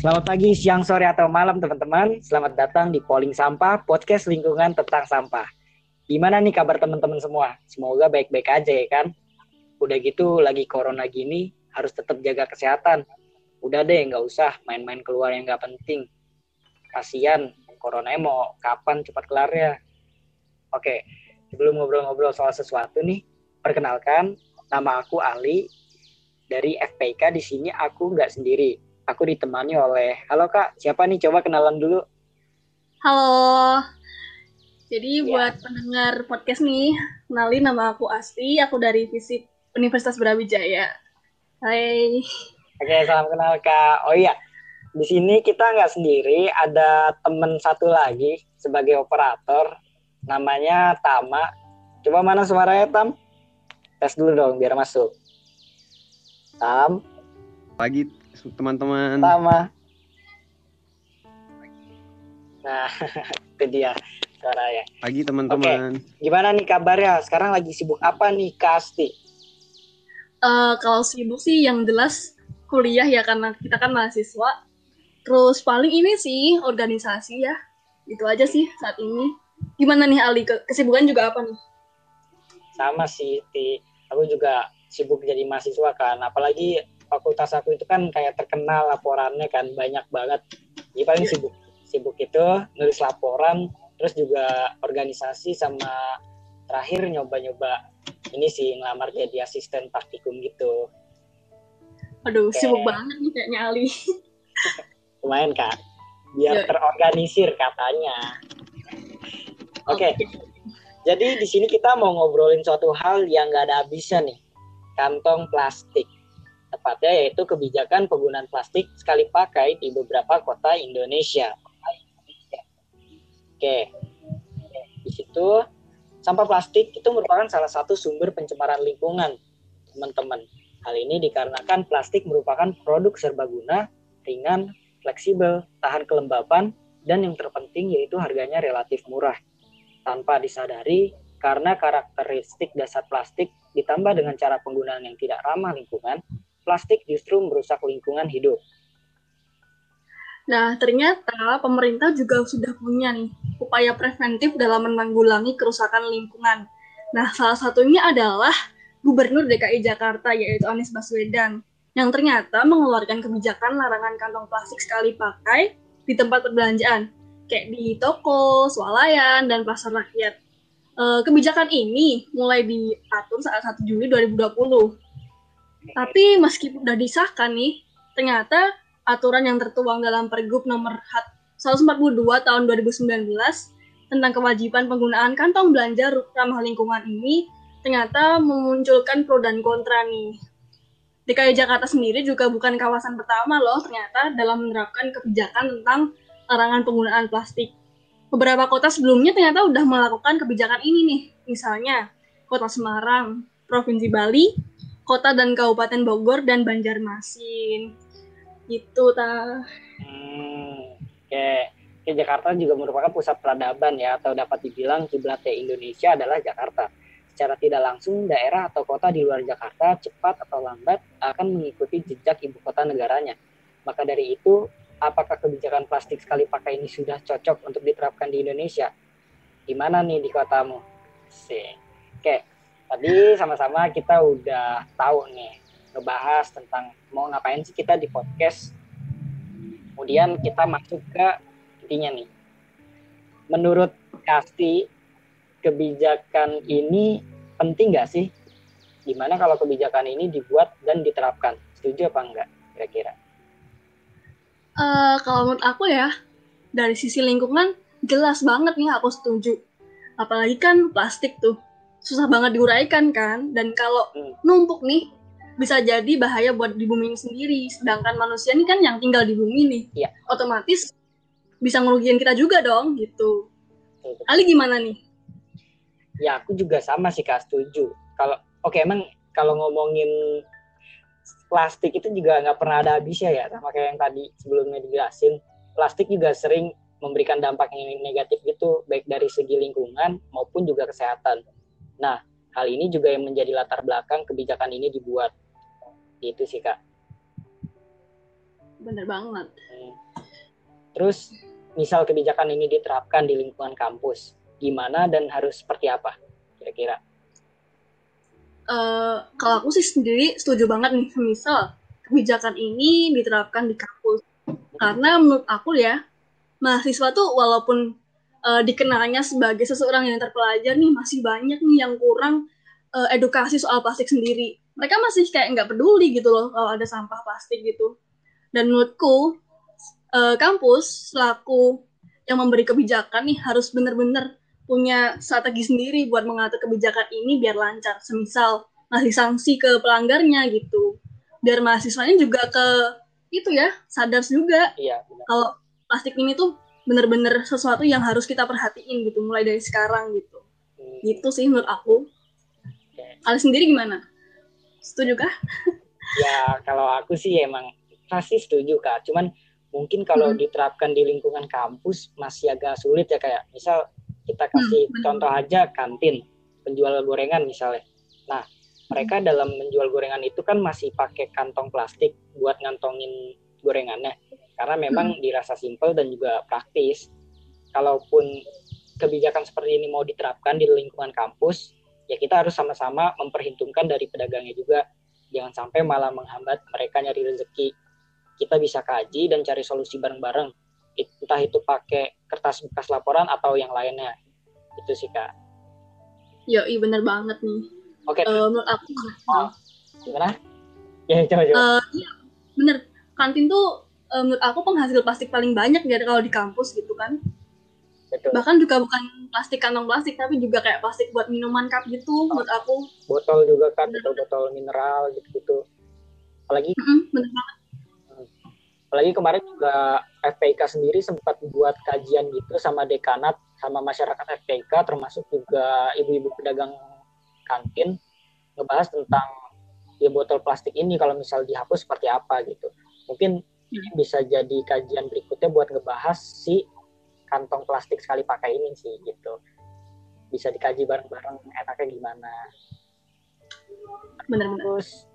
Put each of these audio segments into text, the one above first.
Selamat pagi, siang, sore, atau malam teman-teman. Selamat datang di Polling Sampah, podcast lingkungan tentang sampah. Gimana nih kabar teman-teman semua? Semoga baik-baik aja ya kan? Udah gitu, lagi corona gini, harus tetap jaga kesehatan. Udah deh, nggak usah main-main keluar yang nggak penting. Kasian, corona mau kapan cepat kelar ya? Oke, sebelum ngobrol-ngobrol soal sesuatu nih, perkenalkan, nama aku Ali. Dari FPK di sini aku nggak sendiri, aku ditemani oleh halo kak siapa nih? Coba kenalan dulu. Halo. Jadi ya. buat pendengar podcast nih kenalin nama aku Asti aku dari fisik Universitas Brawijaya. Hai. Oke salam kenal kak. Oh iya di sini kita nggak sendiri ada temen satu lagi sebagai operator namanya Tama. Coba mana suaranya Tam? Tes dulu dong biar masuk. Tam pagi teman-teman. Sama. Nah, itu dia suaranya. Pagi teman-teman. Oke, gimana nih kabarnya? Sekarang lagi sibuk apa nih, Kasti? Uh, kalau sibuk sih yang jelas kuliah ya karena kita kan mahasiswa. Terus paling ini sih organisasi ya. Itu aja sih saat ini. Gimana nih Ali? Kesibukan juga apa nih? Sama sih, Ti. Aku juga sibuk jadi mahasiswa kan. Apalagi fakultas aku itu kan kayak terkenal laporannya kan banyak banget jadi paling iya. sibuk sibuk itu nulis laporan terus juga organisasi sama terakhir nyoba-nyoba ini sih ngelamar jadi asisten praktikum gitu aduh Kayak... sibuk banget nih kayaknya Ali lumayan kak biar yeah. terorganisir katanya oke okay. okay. jadi di sini kita mau ngobrolin suatu hal yang gak ada habisnya nih kantong plastik tepatnya yaitu kebijakan penggunaan plastik sekali pakai di beberapa kota Indonesia. Oke, di situ sampah plastik itu merupakan salah satu sumber pencemaran lingkungan, teman-teman. Hal ini dikarenakan plastik merupakan produk serbaguna, ringan, fleksibel, tahan kelembapan, dan yang terpenting yaitu harganya relatif murah. Tanpa disadari, karena karakteristik dasar plastik ditambah dengan cara penggunaan yang tidak ramah lingkungan, plastik justru merusak lingkungan hidup. Nah, ternyata pemerintah juga sudah punya nih upaya preventif dalam menanggulangi kerusakan lingkungan. Nah, salah satunya adalah Gubernur DKI Jakarta yaitu Anies Baswedan yang ternyata mengeluarkan kebijakan larangan kantong plastik sekali pakai di tempat perbelanjaan kayak di toko, swalayan, dan pasar rakyat. E, kebijakan ini mulai diatur saat 1 Juli 2020 tapi meskipun sudah disahkan nih, ternyata aturan yang tertuang dalam Pergub nomor 142 tahun 2019 tentang kewajiban penggunaan kantong belanja ramah lingkungan ini ternyata memunculkan pro dan kontra nih. DKI Jakarta sendiri juga bukan kawasan pertama loh ternyata dalam menerapkan kebijakan tentang larangan penggunaan plastik. Beberapa kota sebelumnya ternyata sudah melakukan kebijakan ini nih. Misalnya, Kota Semarang, Provinsi Bali, kota dan kabupaten Bogor dan Banjarmasin. Itu ta. Hmm, oke. Oke, Jakarta juga merupakan pusat peradaban ya atau dapat dibilang kiblatnya Indonesia adalah Jakarta. Secara tidak langsung daerah atau kota di luar Jakarta cepat atau lambat akan mengikuti jejak ibu kota negaranya. Maka dari itu, apakah kebijakan plastik sekali pakai ini sudah cocok untuk diterapkan di Indonesia? Gimana nih di kotamu? Sih. Oke, tadi sama-sama kita udah tahu nih ngebahas tentang mau ngapain sih kita di podcast. Kemudian kita masuk ke intinya nih. Menurut Kasti, kebijakan ini penting nggak sih? Gimana kalau kebijakan ini dibuat dan diterapkan? Setuju apa enggak kira-kira? Uh, kalau menurut aku ya, dari sisi lingkungan jelas banget nih aku setuju. Apalagi kan plastik tuh susah banget diuraikan kan? Dan kalau hmm. numpuk nih bisa jadi bahaya buat di bumi ini sendiri. Sedangkan manusia ini kan yang tinggal di bumi nih. Ya. otomatis bisa ngerugiin kita juga dong gitu. Hmm. Ali gimana nih? Ya aku juga sama sih kak. Setuju. Kalau oke okay, emang kalau ngomongin plastik itu juga nggak pernah ada habisnya ya sama kayak yang tadi sebelumnya dijelasin. Plastik juga sering memberikan dampak yang negatif gitu baik dari segi lingkungan maupun juga kesehatan Nah, hal ini juga yang menjadi latar belakang kebijakan ini dibuat. Itu sih, Kak. bener banget. Hmm. Terus misal kebijakan ini diterapkan di lingkungan kampus, gimana dan harus seperti apa kira-kira? Uh, kalau aku sih sendiri setuju banget nih, misal kebijakan ini diterapkan di kampus. Karena menurut aku ya, mahasiswa tuh walaupun uh, dikenalnya sebagai seseorang yang terpelajar nih, masih banyak nih yang kurang uh, edukasi soal plastik sendiri. Mereka masih kayak nggak peduli gitu loh kalau ada sampah plastik gitu. Dan menurutku, uh, kampus selaku yang memberi kebijakan nih harus benar-benar punya strategi sendiri buat mengatur kebijakan ini biar lancar. Semisal ngasih sanksi ke pelanggarnya gitu. Biar mahasiswanya juga ke itu ya, sadar juga. Iya, Kalau plastik ini tuh bener-bener sesuatu yang harus kita perhatiin gitu, mulai dari sekarang gitu. Hmm. Gitu sih menurut aku. Okay. Kalian sendiri gimana? Setuju kah? ya, kalau aku sih emang pasti setuju kak. Cuman mungkin kalau hmm. diterapkan di lingkungan kampus masih agak sulit ya kayak misal kita kasih hmm, contoh aja kantin, penjual gorengan misalnya. Nah, mereka hmm. dalam menjual gorengan itu kan masih pakai kantong plastik buat ngantongin gorengannya. Karena memang hmm. dirasa simpel dan juga praktis. Kalaupun kebijakan seperti ini mau diterapkan di lingkungan kampus, ya kita harus sama-sama memperhitungkan dari pedagangnya juga. Jangan sampai malah menghambat mereka nyari rezeki. Kita bisa kaji dan cari solusi bareng-bareng entah itu pakai kertas bekas laporan atau yang lainnya itu sih kak Yo, iya bener banget nih. Oke. Okay. Uh, eh, menurut aku oh, gimana? Ya coba coba. Uh, iya, bener. Kantin tuh uh, menurut aku penghasil plastik paling banyak ya kalau di kampus gitu kan. Betul. Bahkan juga bukan plastik kantong plastik tapi juga kayak plastik buat minuman cup gitu oh. menurut aku. Botol juga kan, botol-botol mineral gitu-gitu. Apalagi. Mm -hmm, bener banget apalagi kemarin juga FPK sendiri sempat buat kajian gitu sama dekanat sama masyarakat FPK termasuk juga ibu-ibu pedagang kantin ngebahas tentang ya botol plastik ini kalau misal dihapus seperti apa gitu mungkin bisa jadi kajian berikutnya buat ngebahas si kantong plastik sekali pakai ini sih gitu bisa dikaji bareng-bareng enaknya gimana benar terus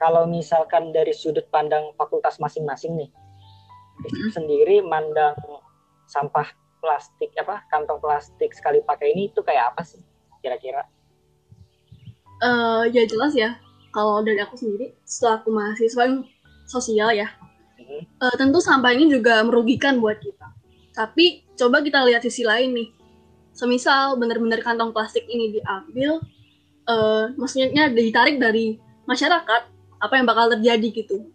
kalau misalkan dari sudut pandang fakultas masing-masing nih, hmm. sendiri mandang sampah plastik apa kantong plastik sekali pakai ini itu kayak apa sih kira-kira? Uh, ya jelas ya. Kalau dari aku sendiri, setelah aku mahasiswa sosial ya. Uh, tentu sampah ini juga merugikan buat kita. Tapi coba kita lihat sisi lain nih. Semisal benar-benar kantong plastik ini diambil, uh, maksudnya ditarik dari masyarakat apa yang bakal terjadi gitu.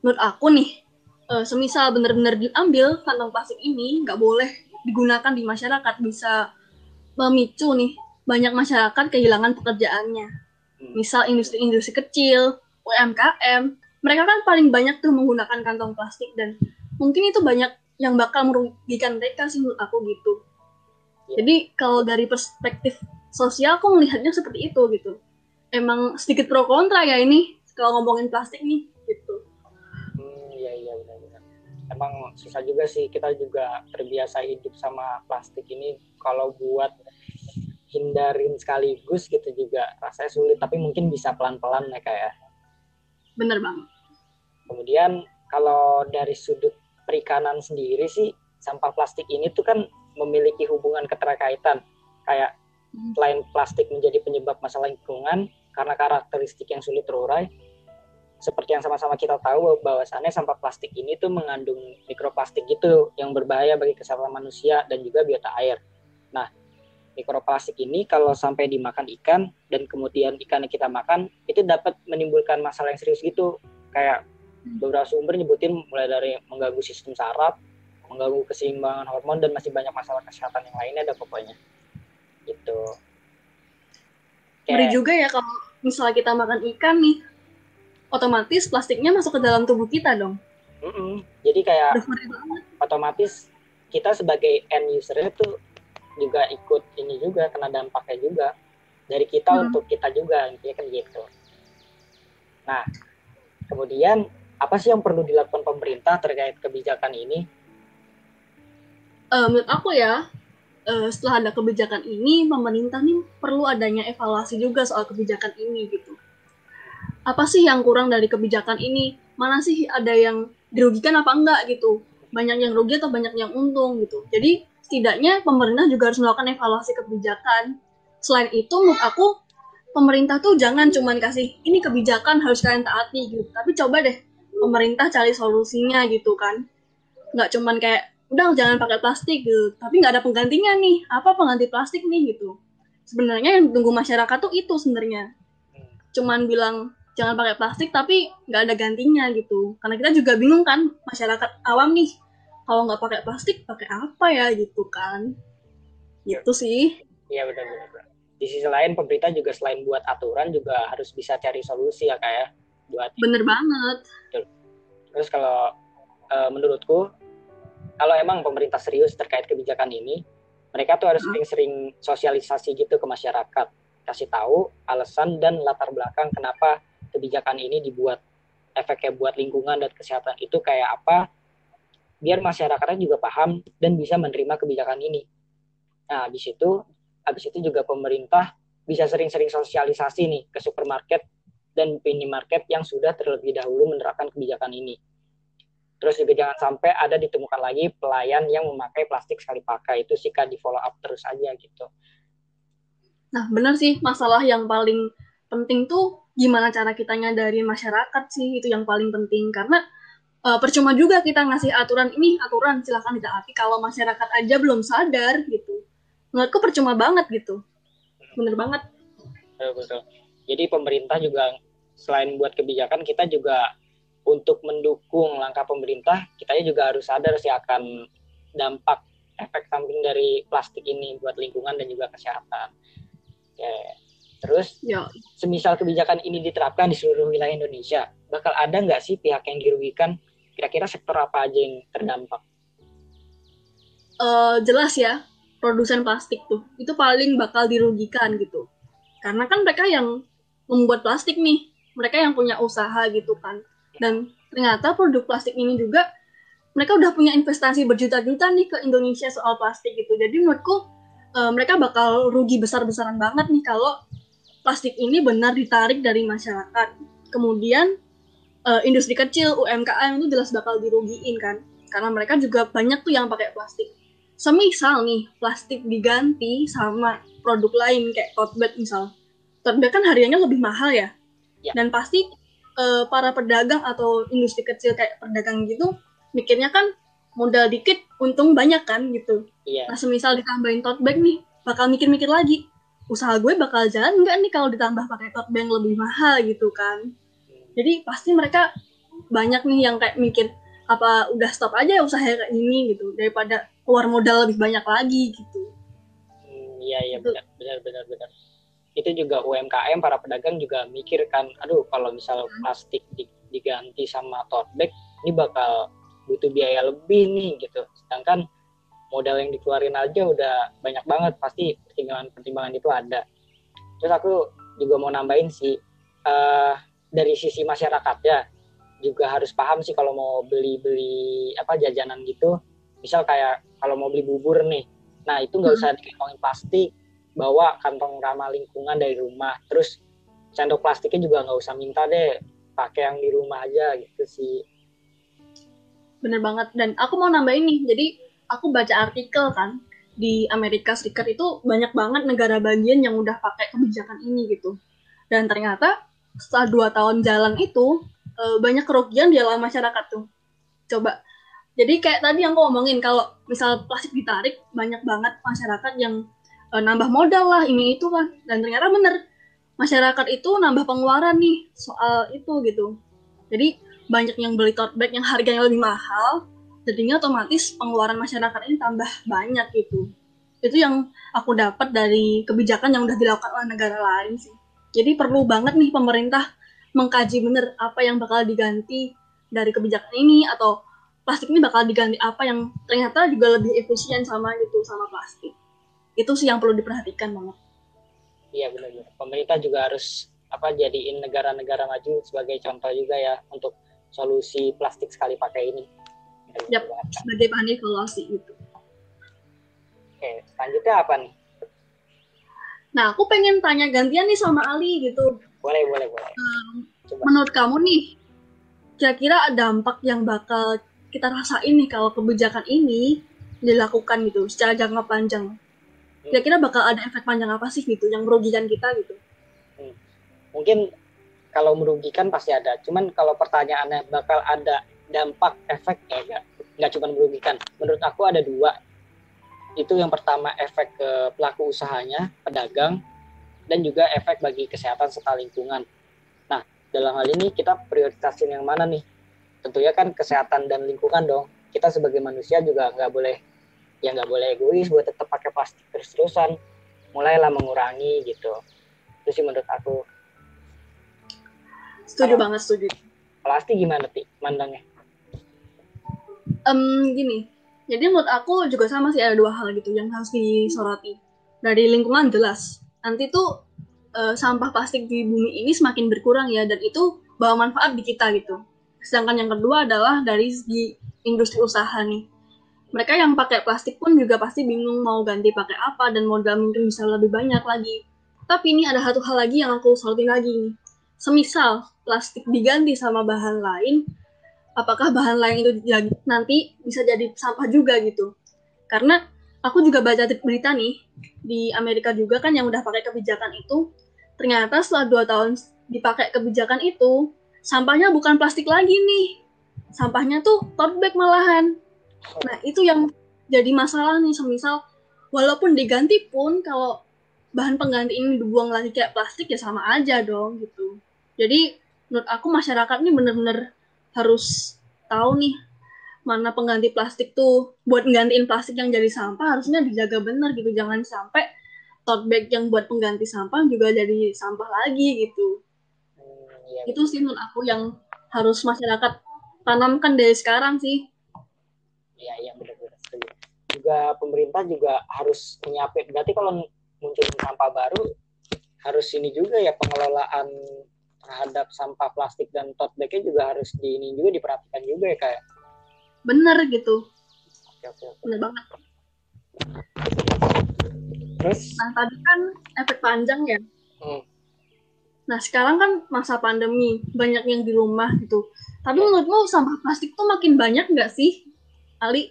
Menurut aku nih, uh, semisal benar-benar diambil kantong plastik ini nggak boleh digunakan di masyarakat bisa memicu nih banyak masyarakat kehilangan pekerjaannya. Hmm. Misal industri-industri kecil, UMKM, mereka kan paling banyak tuh menggunakan kantong plastik dan mungkin itu banyak yang bakal merugikan mereka sih menurut aku gitu. Ya. Jadi kalau dari perspektif sosial aku melihatnya seperti itu gitu. Emang sedikit pro kontra ya ini kalau ngomongin plastik nih gitu hmm iya iya benar-benar emang susah juga sih kita juga terbiasa hidup sama plastik ini kalau buat hindarin sekaligus gitu juga rasanya sulit tapi mungkin bisa pelan-pelan ya kayak bener bang kemudian kalau dari sudut perikanan sendiri sih sampah plastik ini tuh kan memiliki hubungan keterkaitan kayak hmm. selain plastik menjadi penyebab masalah lingkungan karena karakteristik yang sulit terurai seperti yang sama-sama kita tahu bahwasannya sampah plastik ini tuh mengandung mikroplastik gitu yang berbahaya bagi kesehatan manusia dan juga biota air. Nah, mikroplastik ini kalau sampai dimakan ikan dan kemudian ikan yang kita makan itu dapat menimbulkan masalah yang serius gitu. Kayak beberapa sumber nyebutin mulai dari mengganggu sistem saraf, mengganggu keseimbangan hormon dan masih banyak masalah kesehatan yang lainnya ada pokoknya. Gitu. Kayak, Ngeri juga ya kalau misalnya kita makan ikan nih, otomatis plastiknya masuk ke dalam tubuh kita dong. Mm -mm. Jadi kayak otomatis kita sebagai end usernya tuh juga ikut ini juga kena dampaknya juga dari kita hmm. untuk kita juga intinya kan gitu. Nah, kemudian apa sih yang perlu dilakukan pemerintah terkait kebijakan ini? Uh, menurut aku ya, uh, setelah ada kebijakan ini, pemerintah nih perlu adanya evaluasi juga soal kebijakan ini gitu apa sih yang kurang dari kebijakan ini? Mana sih ada yang dirugikan apa enggak gitu banyak yang rugi atau banyak yang untung gitu jadi setidaknya pemerintah juga harus melakukan evaluasi kebijakan. Selain itu menurut aku pemerintah tuh jangan cuman kasih ini kebijakan harus kalian taati gitu. Tapi coba deh pemerintah cari solusinya gitu kan. Nggak cuman kayak udah jangan pakai plastik gitu. Tapi nggak ada penggantinya nih. Apa pengganti plastik nih gitu. Sebenarnya yang tunggu masyarakat tuh itu sebenarnya. Cuman bilang jangan pakai plastik tapi nggak ada gantinya gitu. Karena kita juga bingung kan masyarakat awam nih kalau nggak pakai plastik pakai apa ya gitu kan. Gitu sih. Iya benar-benar di sisi lain pemerintah juga selain buat aturan juga harus bisa cari solusi ya kayak buat bener banget. Terus kalau uh, menurutku kalau emang pemerintah serius terkait kebijakan ini, mereka tuh harus sering-sering sosialisasi gitu ke masyarakat, kasih tahu alasan dan latar belakang kenapa kebijakan ini dibuat, efeknya buat lingkungan dan kesehatan. Itu kayak apa, biar masyarakatnya juga paham dan bisa menerima kebijakan ini. Nah, habis itu, habis itu juga pemerintah bisa sering-sering sosialisasi nih ke supermarket dan minimarket yang sudah terlebih dahulu menerapkan kebijakan ini Terus juga jangan sampai ada ditemukan lagi pelayan yang memakai plastik sekali pakai. Itu sih kan di follow up terus aja gitu. Nah, benar sih masalah yang paling penting tuh gimana cara kita nyadarin masyarakat sih itu yang paling penting karena uh, percuma juga kita ngasih aturan ini aturan silahkan ditaati kalau masyarakat aja belum sadar gitu menurutku percuma banget gitu bener banget betul, betul. jadi pemerintah juga selain buat kebijakan kita juga untuk mendukung langkah pemerintah, kita juga harus sadar sih akan dampak efek samping dari plastik ini buat lingkungan dan juga kesehatan. Oke. Terus, ya. semisal kebijakan ini diterapkan di seluruh wilayah Indonesia, bakal ada nggak sih pihak yang dirugikan? Kira-kira sektor apa aja yang terdampak? Uh, jelas ya, produsen plastik tuh, itu paling bakal dirugikan gitu. Karena kan mereka yang membuat plastik nih, mereka yang punya usaha gitu kan dan ternyata produk plastik ini juga mereka udah punya investasi berjuta-juta nih ke Indonesia soal plastik gitu. Jadi menurutku uh, mereka bakal rugi besar-besaran banget nih kalau plastik ini benar ditarik dari masyarakat. Kemudian uh, industri kecil UMKM itu jelas bakal dirugiin kan, karena mereka juga banyak tuh yang pakai plastik. Semisal nih plastik diganti sama produk lain kayak tote bag misal, tote bag kan harganya lebih mahal ya, ya. dan pasti uh, para pedagang atau industri kecil kayak pedagang gitu mikirnya kan modal dikit untung banyak kan gitu iya. nah semisal ditambahin tote bag nih bakal mikir-mikir lagi usaha gue bakal jalan nggak nih kalau ditambah pakai tote bag lebih mahal gitu kan jadi pasti mereka banyak nih yang kayak mikir apa udah stop aja usaha kayak ini gitu. Daripada keluar modal lebih banyak lagi gitu. Hmm, iya iya benar benar benar benar. Itu juga UMKM para pedagang juga mikir kan aduh kalau misal plastik diganti sama tote bag ini bakal butuh biaya lebih nih gitu. Sedangkan modal yang dikeluarin aja udah banyak banget pasti pertimbangan-pertimbangan itu ada. Terus aku juga mau nambahin sih uh, dari sisi masyarakat ya juga harus paham sih kalau mau beli-beli apa jajanan gitu. Misal kayak kalau mau beli bubur nih. Nah itu nggak usah dikantongin plastik bawa kantong ramah lingkungan dari rumah. Terus sendok plastiknya juga nggak usah minta deh pakai yang di rumah aja gitu sih. Bener banget. Dan aku mau nambahin nih jadi aku baca artikel kan di Amerika Serikat itu banyak banget negara bagian yang udah pakai kebijakan ini gitu. Dan ternyata setelah dua tahun jalan itu eh, banyak kerugian di alam masyarakat tuh. Coba. Jadi kayak tadi yang aku ngomongin kalau misal plastik ditarik banyak banget masyarakat yang uh, nambah modal lah ini itu kan dan ternyata bener masyarakat itu nambah pengeluaran nih soal itu gitu. Jadi banyak yang beli tote bag yang harganya lebih mahal jadinya otomatis pengeluaran masyarakat ini tambah banyak gitu. Itu yang aku dapat dari kebijakan yang udah dilakukan oleh negara lain sih jadi perlu banget nih pemerintah mengkaji bener apa yang bakal diganti dari kebijakan ini atau plastik ini bakal diganti apa yang ternyata juga lebih efisien sama gitu sama plastik. Itu sih yang perlu diperhatikan banget. Iya benar-benar pemerintah juga harus apa jadiin negara-negara maju sebagai contoh juga ya untuk solusi plastik sekali pakai ini. Yep, sebagai bahan evaluasi itu oke selanjutnya apa nih nah aku pengen tanya gantian nih sama Ali gitu boleh boleh boleh um, menurut kamu nih kira-kira dampak yang bakal kita rasain nih kalau kebijakan ini dilakukan gitu secara jangka panjang. Kira-kira bakal ada efek panjang apa sih gitu yang merugikan kita gitu? Mungkin kalau merugikan pasti ada. Cuman kalau pertanyaannya bakal ada dampak efek ya enggak nggak cuma merugikan. Menurut aku ada dua. Itu yang pertama efek ke pelaku usahanya, pedagang, dan juga efek bagi kesehatan serta lingkungan. Nah, dalam hal ini kita prioritasin yang mana nih? Tentunya kan kesehatan dan lingkungan dong. Kita sebagai manusia juga nggak boleh ya nggak boleh egois buat tetap pakai plastik terus-terusan. Mulailah mengurangi gitu. Itu sih menurut aku. Setuju banget, setuju. Plastik gimana, Ti? Mandangnya? Em, gini, jadi menurut aku juga sama sih ada dua hal gitu yang harus disoroti. Dari lingkungan jelas, nanti tuh eh, sampah plastik di bumi ini semakin berkurang ya, dan itu bawa manfaat di kita gitu. Sedangkan yang kedua adalah dari segi industri usaha nih. Mereka yang pakai plastik pun juga pasti bingung mau ganti pakai apa dan modal mungkin bisa lebih banyak lagi. Tapi ini ada satu hal lagi yang aku sorotin lagi nih. Semisal plastik diganti sama bahan lain, apakah bahan lain itu jadi- nanti bisa jadi sampah juga gitu. Karena aku juga baca berita nih di Amerika juga kan yang udah pakai kebijakan itu, ternyata setelah dua tahun dipakai kebijakan itu, sampahnya bukan plastik lagi nih. Sampahnya tuh tote bag malahan. Nah itu yang jadi masalah nih, semisal walaupun diganti pun kalau bahan pengganti ini dibuang lagi kayak plastik ya sama aja dong gitu. Jadi menurut aku masyarakat ini bener-bener harus tahu nih mana pengganti plastik tuh. Buat nggantiin plastik yang jadi sampah harusnya dijaga benar gitu. Jangan sampai tote bag yang buat pengganti sampah juga jadi sampah lagi gitu. Hmm, iya, itu sih menurut aku yang harus masyarakat tanamkan dari sekarang sih. Iya, iya benar-benar setuju. Juga pemerintah juga harus menyiapin. Berarti kalau muncul sampah baru harus ini juga ya pengelolaan terhadap sampah plastik dan tote bag-nya juga harus di ini juga diperhatikan juga ya kayak. bener gitu Oke, oke, oke. bener banget Terus nah tadi kan efek panjang ya Hmm. nah sekarang kan masa pandemi banyak yang di rumah gitu tapi menurutmu sampah plastik tuh makin banyak nggak sih Ali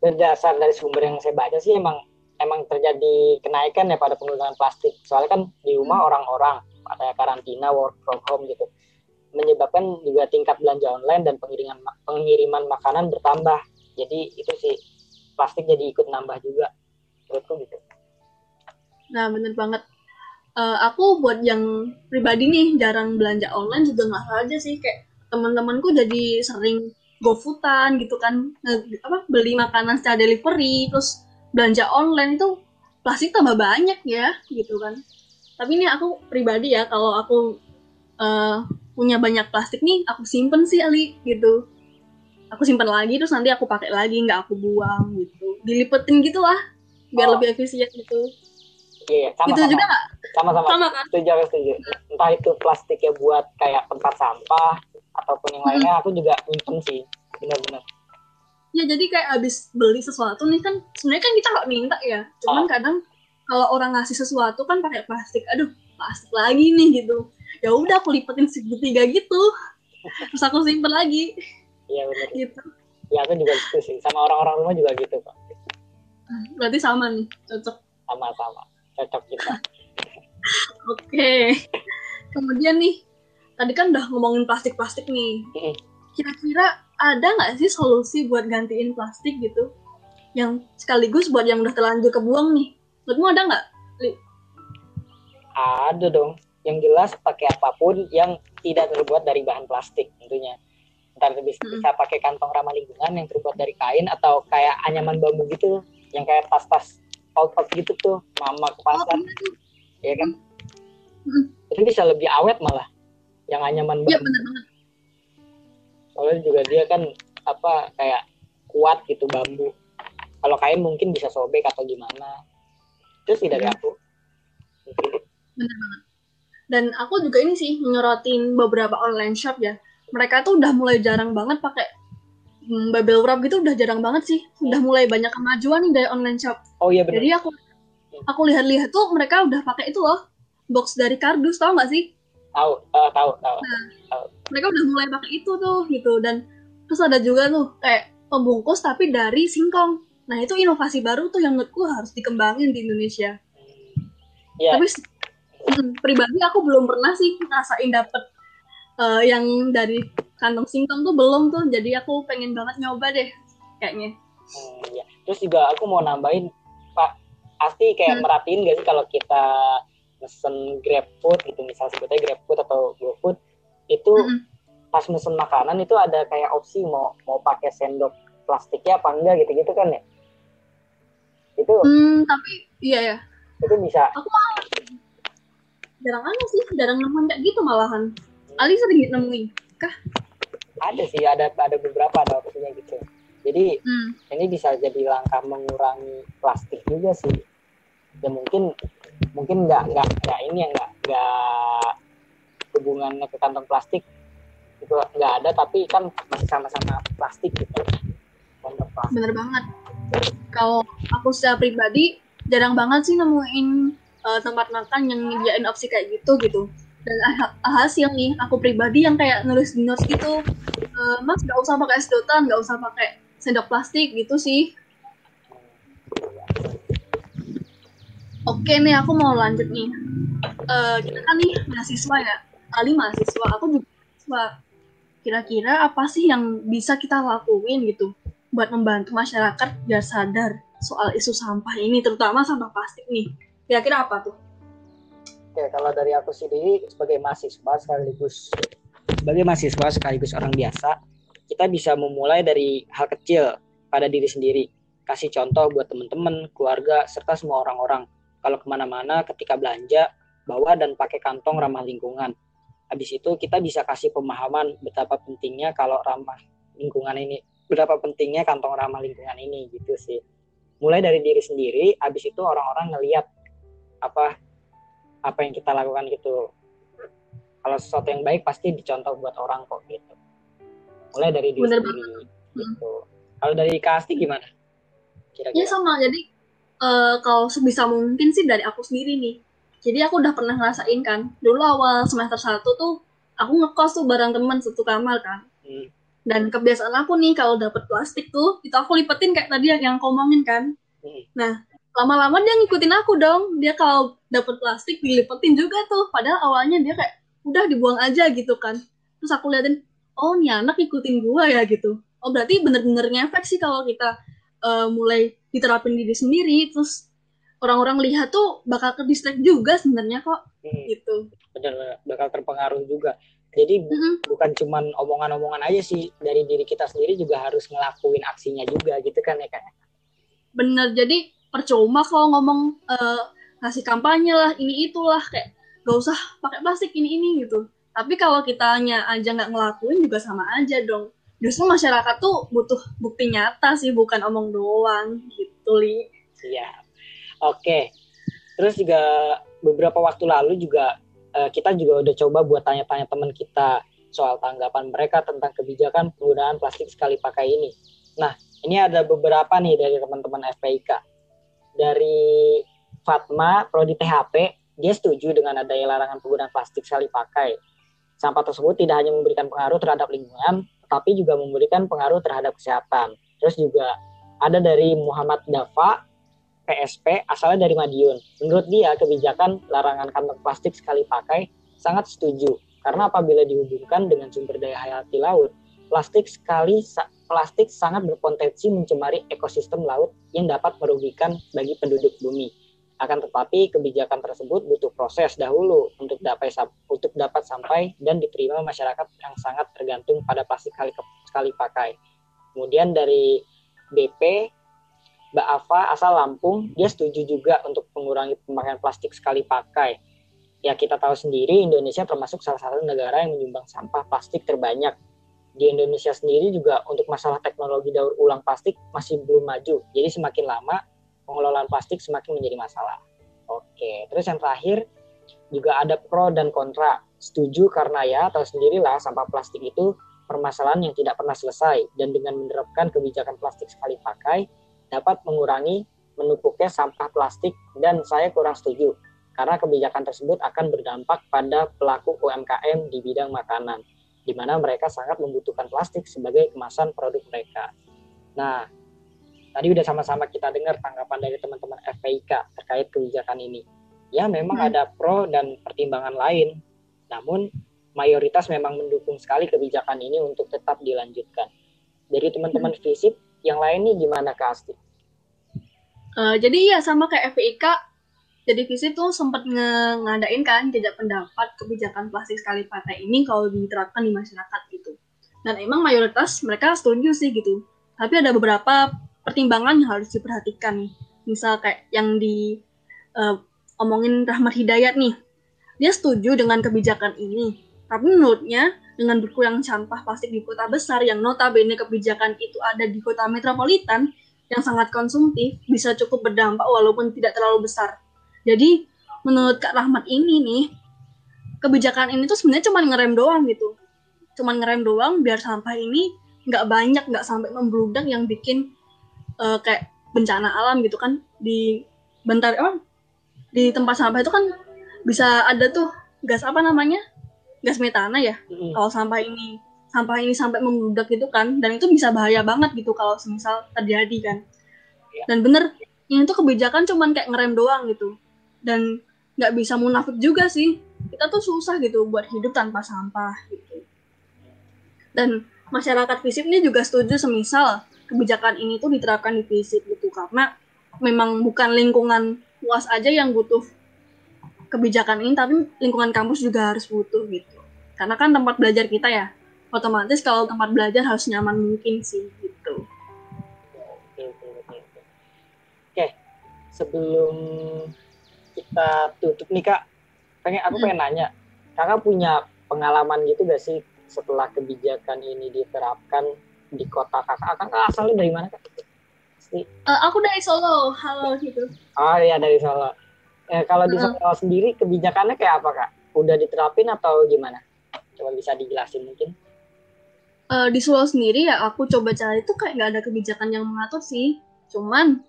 berdasar dari sumber yang saya baca sih emang emang terjadi kenaikan ya pada penggunaan plastik. Soalnya kan di rumah orang-orang pada karantina work from home gitu. Menyebabkan juga tingkat belanja online dan pengiriman pengiriman makanan bertambah. Jadi itu sih plastik jadi ikut nambah juga. Menurutku gitu. Nah, bener banget. Eh, aku buat yang pribadi nih, jarang belanja online juga nggak salah aja sih. Kayak teman-temanku jadi sering GoFoodan gitu kan, nge- apa beli makanan secara delivery, terus belanja online itu plastik tambah banyak ya, gitu kan. Tapi ini aku pribadi ya, kalau aku eh, punya banyak plastik nih, aku simpen sih Ali, gitu. Aku simpen lagi, terus nanti aku pakai lagi, nggak aku buang gitu. Dilipetin gitu lah, biar Oh. lebih efisien gitu. Iya, iya, sama Itu sama. juga nggak? Sama-sama. Sama kan? Setuju, setuju. Entah itu plastiknya buat kayak tempat sampah ataupun yang lainnya, aku juga nyimpen sih. Benar-benar. Ya jadi kayak abis beli sesuatu nih kan sebenarnya kan kita nggak minta ya. Cuman Ah. kadang kalau orang ngasih sesuatu kan pakai plastik. Aduh, plastik lagi nih gitu. Ya udah aku lipetin segitiga gitu. Terus aku simpen lagi Iya benar. gitu. Ya aku juga gitu sih. Sama orang-orang rumah juga gitu kok. Berarti sama nih, cocok. Sama-sama. Cocok kita. Oke. Kemudian nih, tadi kan udah ngomongin plastik-plastik nih. Kira-kira ada nggak sih solusi buat gantiin plastik gitu? Yang sekaligus buat yang udah terlanjur kebuang nih. Menurutmu ada nggak? Ada dong. Yang jelas pakai apa pun yang tidak terbuat dari bahan plastik tentunya. Ntar bisa, Mm-mm. bisa pakai kantong ramah lingkungan yang terbuat dari kain atau kayak anyaman bambu gitu. Yang kayak tas-tas paut-paut gitu tuh. Mama ke Oh, pasar, iya tuh. ya kan? Mm. Itu bisa lebih awet malah. Yang anyaman Iya bambu. bener banget. Soalnya juga dia kan apa kayak kuat gitu bambu. Kalau kain mungkin bisa sobek atau gimana. Itu sih dari Hmm. aku. Bener banget. Dan aku juga ini sih nyorotin beberapa online shop ya. Mereka tuh udah mulai jarang banget pakai hmm, bubble wrap gitu udah jarang banget sih. Udah mulai banyak kemajuan nih dari online shop. Oh iya benar. Jadi aku aku lihat-lihat tuh mereka udah pakai itu loh box dari kardus tau nggak sih? tahu uh, tahu tahu nah, mereka udah mulai pakai itu tuh gitu dan terus ada juga tuh kayak pembungkus tapi dari singkong nah itu inovasi baru tuh yang menurutku harus dikembangin di Indonesia yeah. tapi hmm, pribadi aku belum pernah sih ngerasain dapet uh, yang dari kantong singkong tuh belum tuh jadi aku pengen banget nyoba deh kayaknya hmm, ya. terus juga aku mau nambahin pak pasti kayak hmm. merhatiin gak sih kalau kita mesen GrabFood gitu misal sebutnya GrabFood atau GoFood itu mm-hmm. pas mesen makanan itu ada kayak opsi mau mau pakai sendok plastiknya apa enggak gitu-gitu kan ya itu hmm, tapi iya ya itu bisa. Aku jarang ada sih jarang nemuin kayak gitu malahan. Ali sering nemuin kah? Ada sih ada ada beberapa ada opsinya gitu. Jadi hmm. ini bisa jadi langkah mengurangi plastik juga sih. Ya mungkin mungkin nggak nggak nggak ini yang nggak nggak hubungannya ke kantong plastik itu nggak ada tapi kan masih sama-sama plastik gitu. Plastik. bener banget kalau aku secara pribadi jarang banget sih nemuin uh, tempat makan yang nyediain opsi kayak gitu gitu dan hasil nih aku pribadi yang kayak nulis di notes gitu uh, mas nggak usah pakai sedotan nggak usah pakai sendok plastik gitu sih Oke nih, aku mau lanjut nih. Uh, kita kan nih mahasiswa ya. Ali mahasiswa, aku juga mahasiswa. Kira-kira apa sih yang bisa kita lakuin gitu buat membantu masyarakat biar sadar soal isu sampah ini, terutama sampah plastik nih. Kira-kira apa tuh? Oke, kalau dari aku sendiri sebagai mahasiswa sekaligus sebagai mahasiswa sekaligus orang biasa, kita bisa memulai dari hal kecil pada diri sendiri. Kasih contoh buat teman-teman, keluarga, serta semua orang-orang kalau ke mana-mana ketika belanja bawa dan pakai kantong ramah lingkungan. Habis itu kita bisa kasih pemahaman betapa pentingnya kalau ramah lingkungan ini, betapa pentingnya kantong ramah lingkungan ini gitu sih. Mulai dari diri sendiri, habis itu orang-orang ngeliat apa apa yang kita lakukan gitu. Kalau sesuatu yang baik pasti dicontoh buat orang kok gitu. Mulai dari diri Bener sendiri banget. gitu. Kalau dari Kasti gimana? Kira-kira. Ya sama, jadi uh, kalau sebisa mungkin sih dari aku sendiri nih. Jadi aku udah pernah ngerasain kan. Dulu awal semester 1 tuh aku ngekos tuh bareng teman satu kamar kan. Hmm. Dan kebiasaan aku nih kalau dapet plastik tuh, itu aku lipetin kayak tadi yang ngomongin kan. Hmm. Nah, lama-lama dia ngikutin aku dong. Dia kalau dapet plastik dilipetin juga tuh. Padahal awalnya dia kayak udah dibuang aja gitu kan. Terus aku liatin, oh nih anak ngikutin gua ya gitu. Oh berarti bener-bener ngefek sih kalau kita uh, mulai diterapin diri sendiri terus orang-orang lihat tuh bakal ke distract juga sebenarnya kok hmm. gitu benar bakal terpengaruh juga jadi bu mm-hmm. bukan cuman omongan-omongan aja sih dari diri kita sendiri juga harus ngelakuin aksinya juga gitu kan ya kan bener jadi percuma kalau ngomong uh, ngasih kampanye lah ini itulah kayak gak usah pakai plastik ini ini gitu. Tapi kalau kitanya aja nggak ngelakuin juga sama aja dong. Justru masyarakat tuh butuh bukti nyata sih bukan omong doang gitu li. Iya. Oke. Terus juga beberapa waktu lalu juga uh, kita juga udah coba buat tanya-tanya teman kita soal tanggapan mereka tentang kebijakan penggunaan plastik sekali pakai ini. Nah ini ada beberapa nih dari teman-teman FPIK dari Fatma Prodi THP dia setuju dengan adanya larangan penggunaan plastik sekali pakai. Sampah tersebut tidak hanya memberikan pengaruh terhadap lingkungan tapi juga memberikan pengaruh terhadap kesehatan. Terus juga ada dari Muhammad Dafa, PSP, asalnya dari Madiun. Menurut dia, kebijakan larangan kantong plastik sekali pakai sangat setuju, karena apabila dihubungkan dengan sumber daya hayati laut, plastik sekali plastik sangat berpotensi mencemari ekosistem laut yang dapat merugikan bagi penduduk bumi. Akan tetapi kebijakan tersebut butuh proses dahulu untuk dapat untuk dapat sampai dan diterima masyarakat yang sangat tergantung pada plastik sekali, sekali pakai. Kemudian dari BP Mbak Ava asal Lampung dia setuju juga untuk mengurangi pemakaian plastik sekali pakai. Ya kita tahu sendiri Indonesia termasuk salah satu negara yang menyumbang sampah plastik terbanyak. Di Indonesia sendiri juga untuk masalah teknologi daur ulang plastik masih belum maju. Jadi semakin lama pengelolaan plastik semakin menjadi masalah. Oke, terus yang terakhir juga ada pro dan kontra. Setuju karena ya tahu sendirilah sampah plastik itu permasalahan yang tidak pernah selesai dan dengan menerapkan kebijakan plastik sekali pakai dapat mengurangi menumpuknya sampah plastik dan saya kurang setuju karena kebijakan tersebut akan berdampak pada pelaku UMKM di bidang makanan, di mana mereka sangat membutuhkan plastik sebagai kemasan produk mereka. Nah, tadi udah sama-sama kita dengar tanggapan dari teman-teman FPIK terkait kebijakan ini. Ya, memang hmm. ada pro dan pertimbangan lain, namun mayoritas memang mendukung sekali kebijakan ini untuk tetap dilanjutkan. Dari teman-teman hmm. Yang lain nih gimana Kak Asti? Uh, jadi ya sama kayak FPIK, jadi visi tuh sempat ngadain kan jejak pendapat kebijakan plastik sekali pakai ini kalau diterapkan di masyarakat gitu. Dan emang mayoritas mereka setuju sih gitu. Tapi ada beberapa pertimbangan yang harus diperhatikan. Misal kayak yang di uh, omongin Rahmat Hidayat nih. Dia setuju dengan kebijakan ini. Tapi menurutnya dengan berkurang sampah plastik di kota besar yang notabene kebijakan itu ada di kota metropolitan yang sangat konsumtif bisa cukup berdampak walaupun tidak terlalu besar. Jadi menurut Kak Rahmat ini nih, kebijakan ini tuh sebenarnya cuma ngerem doang gitu. Cuma ngerem doang biar sampah ini nggak banyak, nggak sampai membludak yang bikin uh, kayak bencana alam gitu kan. Di bentar oh di tempat sampah itu kan bisa ada tuh gas apa namanya gas metana ya? Mm. kalau sampah ini sampah ini sampai membludak gitu kan dan itu bisa bahaya banget gitu kalau semisal terjadi kan. Iya. dan bener ini tuh kebijakan cuman kayak ngerem doang gitu. Dan nggak bisa munafik juga sih. Kita tuh susah gitu buat hidup tanpa sampah gitu. Dan masyarakat fisik ini juga setuju semisal kebijakan ini tuh diterapkan di fisik gitu. Karena memang bukan lingkungan luas aja yang butuh kebijakan ini tapi lingkungan kampus juga harus butuh gitu karena kan tempat belajar kita ya otomatis kalau tempat belajar harus nyaman mungkin sih gitu oke sebelum kita tutup nih kak pengen aku pengen nanya kakak punya pengalaman gitu gak sih setelah kebijakan ini diterapkan di kota kakak kakak asalnya dari mana kak? Uh, aku dari Solo, halo gitu. Oh iya dari Solo. Eh, kalau di Solo uh. sendiri kebijakannya kayak apa kak? Udah diterapin atau gimana? Coba bisa dijelasin mungkin. Uh, di Solo sendiri ya aku coba cari tuh kayak nggak ada kebijakan yang mengatur sih. Cuman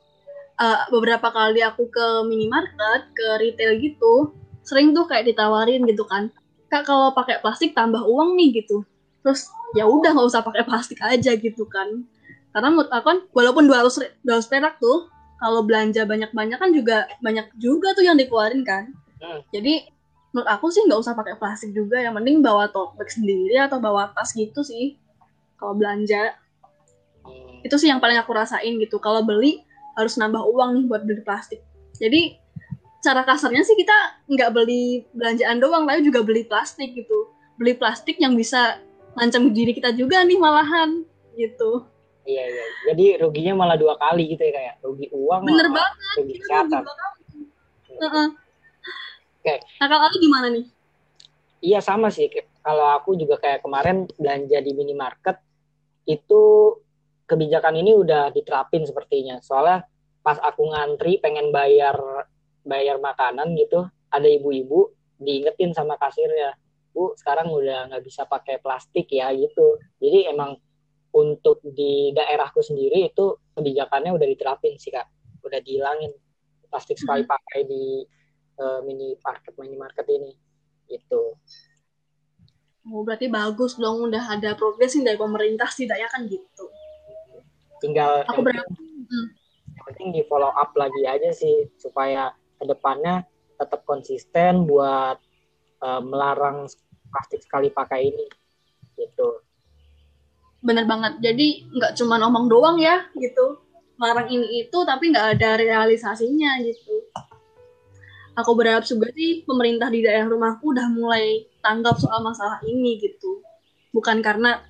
uh, beberapa kali aku ke minimarket, ke retail gitu, sering tuh kayak ditawarin gitu kan. Kak kalau pakai plastik tambah uang nih gitu. Terus ya udah nggak usah pakai plastik aja gitu kan. Karena menurut aku kan walaupun 200 200 perak tuh kalau belanja banyak-banyak kan juga banyak juga tuh yang dikeluarin kan. Hmm. Jadi menurut aku sih nggak usah pakai plastik juga, yang mending bawa tote bag sendiri atau bawa tas gitu sih. Kalau belanja hmm. itu sih yang paling aku rasain gitu. Kalau beli harus nambah uang nih buat beli plastik. Jadi cara kasarnya sih kita nggak beli belanjaan doang, tapi juga beli plastik gitu. Beli plastik yang bisa ngancam diri kita juga nih malahan gitu. Iya iya. Jadi ruginya malah dua kali gitu ya kayak rugi uang. Bener banget. Rugi kesehatan. Uh -uh. Oke. Okay. Nah kalau aku gimana nih? Iya sama sih. Kalau aku juga kayak kemarin belanja di minimarket itu kebijakan ini udah diterapin sepertinya. Soalnya pas aku ngantri pengen bayar bayar makanan gitu, ada ibu-ibu diingetin sama kasirnya, bu sekarang udah nggak bisa pakai plastik ya gitu. Jadi emang untuk di daerahku sendiri itu kebijakannya udah diterapin sih kak, udah dihilangin plastik sekali hmm. pakai di uh, mini market mini market ini. Gitu. Oh, berarti bagus dong udah ada progres dari pemerintah setidaknya kan gitu. Tinggal aku berapa? hmm. yang penting di follow up lagi aja sih supaya ke depannya tetap konsisten buat uh, melarang plastik sekali pakai ini. Gitu. Bener banget. Jadi nggak cuma ngomong doang ya gitu. Melarang ini itu tapi nggak ada realisasinya gitu aku berharap juga sih pemerintah di daerah rumahku udah mulai tanggap soal masalah ini gitu. Bukan karena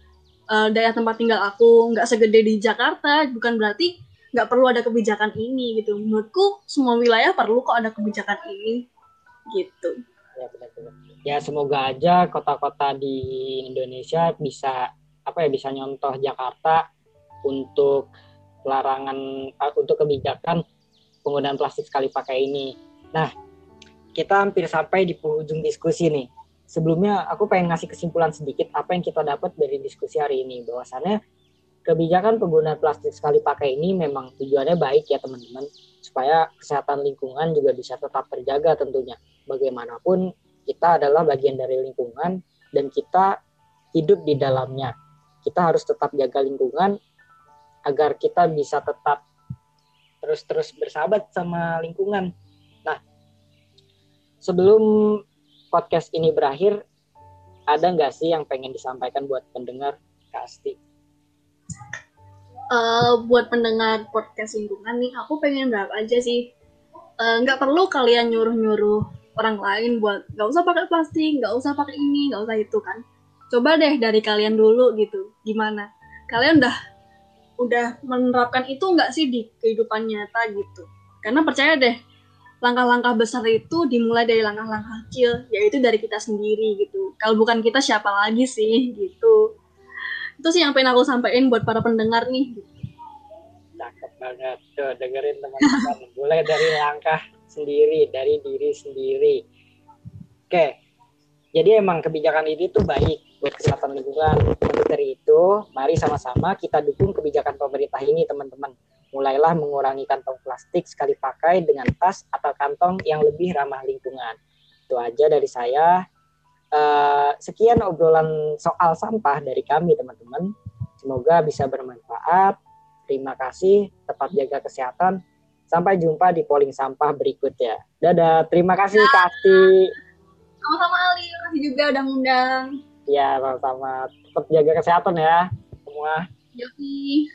uh, daerah tempat tinggal aku nggak segede di Jakarta bukan berarti nggak perlu ada kebijakan ini gitu. Menurutku semua wilayah perlu kok ada kebijakan ini gitu. Ya benar-benar. Ya semoga aja kota-kota di Indonesia bisa apa ya bisa nyontoh Jakarta untuk larangan uh, untuk kebijakan penggunaan plastik sekali pakai ini. Nah kita hampir sampai di penghujung diskusi nih sebelumnya aku pengen ngasih kesimpulan sedikit apa yang kita dapat dari diskusi hari ini bahwasannya kebijakan penggunaan plastik sekali pakai ini memang tujuannya baik ya teman-teman supaya kesehatan lingkungan juga bisa tetap terjaga tentunya. Bagaimanapun kita adalah bagian dari lingkungan dan kita hidup di dalamnya. Kita harus tetap jaga lingkungan agar kita bisa tetap terus-terus bersahabat sama lingkungan. Sebelum podcast ini berakhir, ada nggak sih yang pengen disampaikan buat pendengar, Kak Asti? Uh, buat pendengar podcast lingkungan nih, aku pengen berapa aja sih. Uh, nggak perlu kalian nyuruh-nyuruh orang lain buat nggak usah pakai plastik, nggak usah pakai ini, nggak usah itu kan. Coba deh dari kalian dulu gitu, gimana? Kalian udah udah menerapkan itu nggak sih di kehidupan nyata gitu karena percaya deh langkah-langkah besar itu dimulai dari langkah-langkah kecil yaitu dari kita sendiri gitu. Kalau bukan kita siapa lagi sih? Gitu. Itu sih yang pengen aku sampaikan buat para pendengar nih. Cakep banget. Tuh dengerin teman-teman. Mulai dari langkah sendiri dari diri sendiri. Oke. Jadi emang kebijakan ini tuh baik buat kesehatan lingkungan. Untuk dari itu, mari sama-sama kita dukung kebijakan pemerintah ini, teman-teman. Mulailah mengurangi kantong plastik sekali pakai dengan tas atau kantong yang lebih ramah lingkungan. Itu aja dari saya. Uh, sekian obrolan soal sampah dari kami, teman-teman. Semoga bisa bermanfaat. Terima kasih, tetap jaga kesehatan. Sampai jumpa di polling sampah berikutnya. Dadah, terima kasih Kak Sama-sama Ali, terima kasih juga udah ngundang. Ya, sama-sama. Tetap jaga kesehatan ya semua. Yogi.